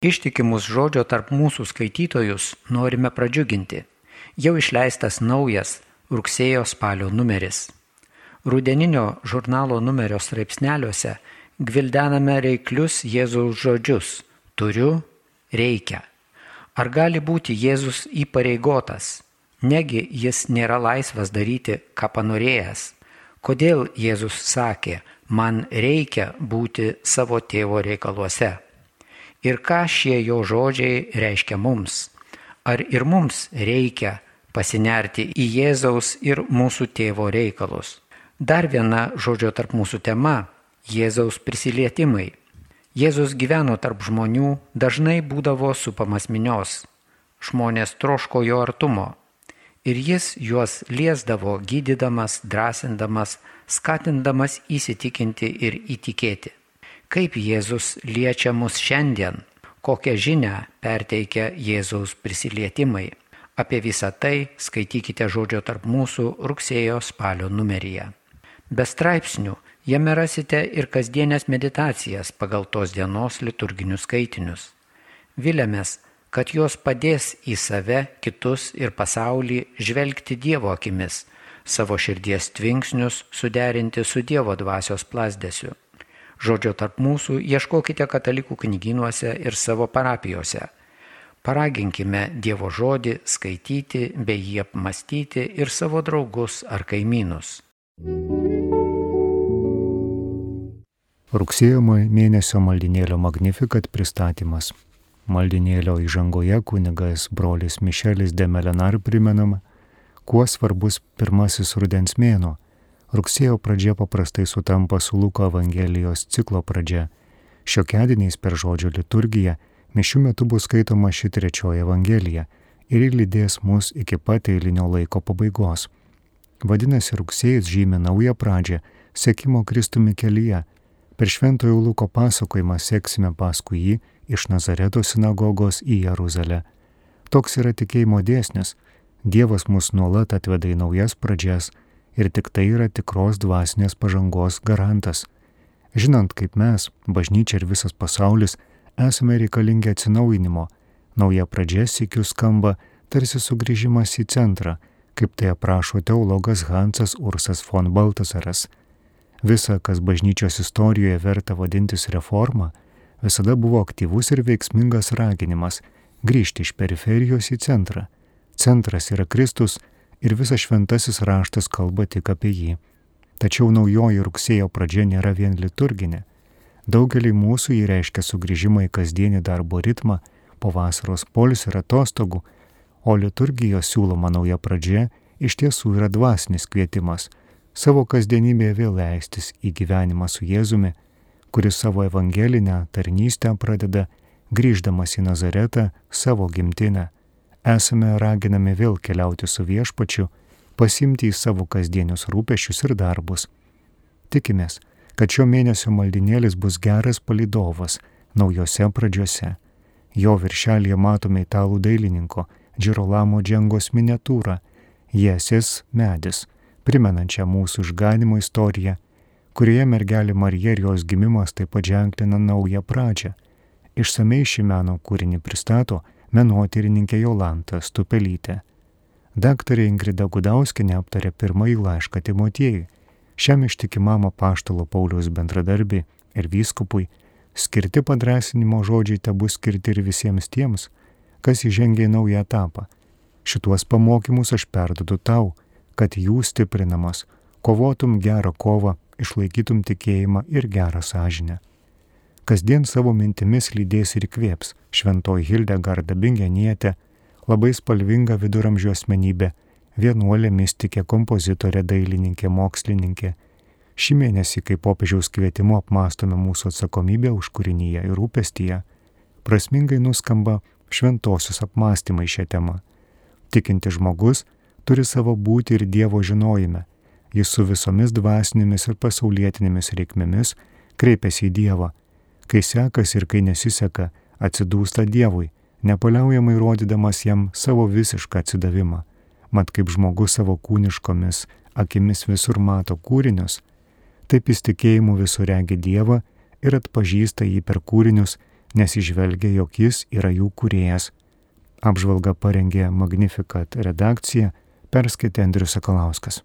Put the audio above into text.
Ištikimus žodžio tarp mūsų skaitytojus norime pradžiuginti. Jau išleistas naujas rugsėjo spalio numeris. Rudeninio žurnalo numerio straipsneliuose gvildename reiklius Jėzaus žodžius - turiu, reikia. Ar gali būti Jėzus įpareigotas? Negi jis nėra laisvas daryti, ką panorėjęs. Kodėl Jėzus sakė, man reikia būti savo tėvo reikaluose? Ir ką šie jo žodžiai reiškia mums. Ar ir mums reikia pasinerti į Jėzaus ir mūsų tėvo reikalus. Dar viena žodžio tarp mūsų tema - Jėzaus prisilietimai. Jėzus gyveno tarp žmonių, dažnai būdavo supamas minios. Žmonės troško jo artumo. Ir jis juos liesdavo gydydamas, drąsindamas, skatindamas įsitikinti ir įtikėti kaip Jėzus liečia mus šiandien, kokią žinę perteikia Jėzaus prisilietimai. Apie visą tai skaitykite žodžio tarp mūsų rugsėjo spalio numeryje. Be straipsnių jame rasite ir kasdienės meditacijas pagal tos dienos liturginius skaitinius. Vilėmės, kad jos padės į save, kitus ir pasaulį žvelgti Dievo akimis, savo širdies tvinksnius suderinti su Dievo dvasios plasdėsiu. Žodžio tarp mūsų ieškokite katalikų knyginuose ir savo parapijose. Paraginkime Dievo žodį skaityti bei jį apmastyti ir savo draugus ar kaimynus. Rugsėjo mėnesio maldinėlio Magnifikat pristatymas. Maldinėlio įžangoje kunigas brolis Mišelis Demelenar primenama, kuo svarbus pirmasis rudens mėno Rugsėjo pradžia paprastai sutampa su Luko Evangelijos ciklo pradžia. Šiokiadieniais per žodžio liturgiją mišių metu bus skaitoma ši trečioji Evangelija ir lydės mus iki pat eilinio laiko pabaigos. Vadinasi, rugsėjas žymė naują pradžią sekimo Kristumi kelyje. Per šventojo Luko pasakojimą seksime paskui jį iš Nazareto sinagogos į Jeruzalę. Toks yra tikėjimo dėsnis. Dievas mus nuolat atveda į naujas pradžias ir tik tai yra tikros dvasinės pažangos garantas. Žinant, kaip mes, bažnyčia ir visas pasaulis, esame reikalingi atsinaujinimo, nauja pradžia sėkių skamba tarsi sugrįžimas į centrą, kaip tai aprašo teologas Hansas Ursas von Baltasaras. Visa, kas bažnyčios istorijoje verta vadintis reforma, visada buvo aktyvus ir veiksmingas raginimas grįžti iš periferijos į centrą. Centras yra Kristus, ir visas šventasis raštas kalba tik apie jį. Tačiau naujoji rugsėjo pradžia nėra vien liturginė. Daugelį mūsų jį reiškia sugrįžimą į kasdienį darbo ritmą, po vasaros polis ir atostogų, o liturgijos siūloma nauja pradžia iš tiesų yra dvasinis kvietimas savo kasdienybėje vėl leistis į gyvenimą su Jėzumi, kuris savo evangelinę tarnystę pradeda grįždamas į Nazaretą savo gimtinę esame raginami vėl keliauti su viešpačiu, pasimti į savo kasdienius rūpešius ir darbus. Tikimės, kad šio mėnesio maldinėlis bus geras palidovas naujose pradžiose. Jo viršelėje matome italų dailininko Džirolamo džengos miniatūrą Jėsis medis, primenančią mūsų išganimo istoriją, kurioje mergelė Marija ir jos gimimas taip pat ženklina naują pradžią. Išsamei šį meno kūrinį pristato menotyrininkė Jolanta Stupelytė. Daktarė Ingrida Gudauskinė aptarė pirmąjį laišką Timotiejui, šiam ištikimam apaštalo Pauliaus bendradarbiai ir vyskupui skirti padrasinimo žodžiai te bus skirti ir visiems tiems, kas įžengia į naują etapą. Šituos pamokymus aš perdodu tau, kad jų stiprinamas, kovotum gerą kovą, išlaikytum tikėjimą ir gerą sąžinę kasdien savo mintimis lydės ir įkvėps šventoji Hildegarda Bingenietė, labai spalvinga viduramžių asmenybė, vienuolė mystikė, kompozitorė, dailininkė, mokslininkė. Šį mėnesį, kai popiežiaus kvietimu apmastome mūsų atsakomybę už kūrinyje ir rūpestyje, prasmingai nuskamba šventosios apmąstymai šią temą. Tikinti žmogus turi savo būti ir Dievo žinojime. Jis su visomis dvasinėmis ir pasaulietinėmis reikmėmis kreipiasi į Dievą Kai sekasi ir kai nesiseka, atsidūsta Dievui, nepaliaujamai rodydamas jam savo visišką atsidavimą. Mat kaip žmogus savo kūniškomis akimis visur mato kūrinius, taip jis tikėjimu visur regi Dievą ir atpažįsta jį per kūrinius nes išvelgia, jog jis yra jų kuriejas. Apžvalga parengė Magnificat redakcija, perskaitė Andrius Sakalauskas.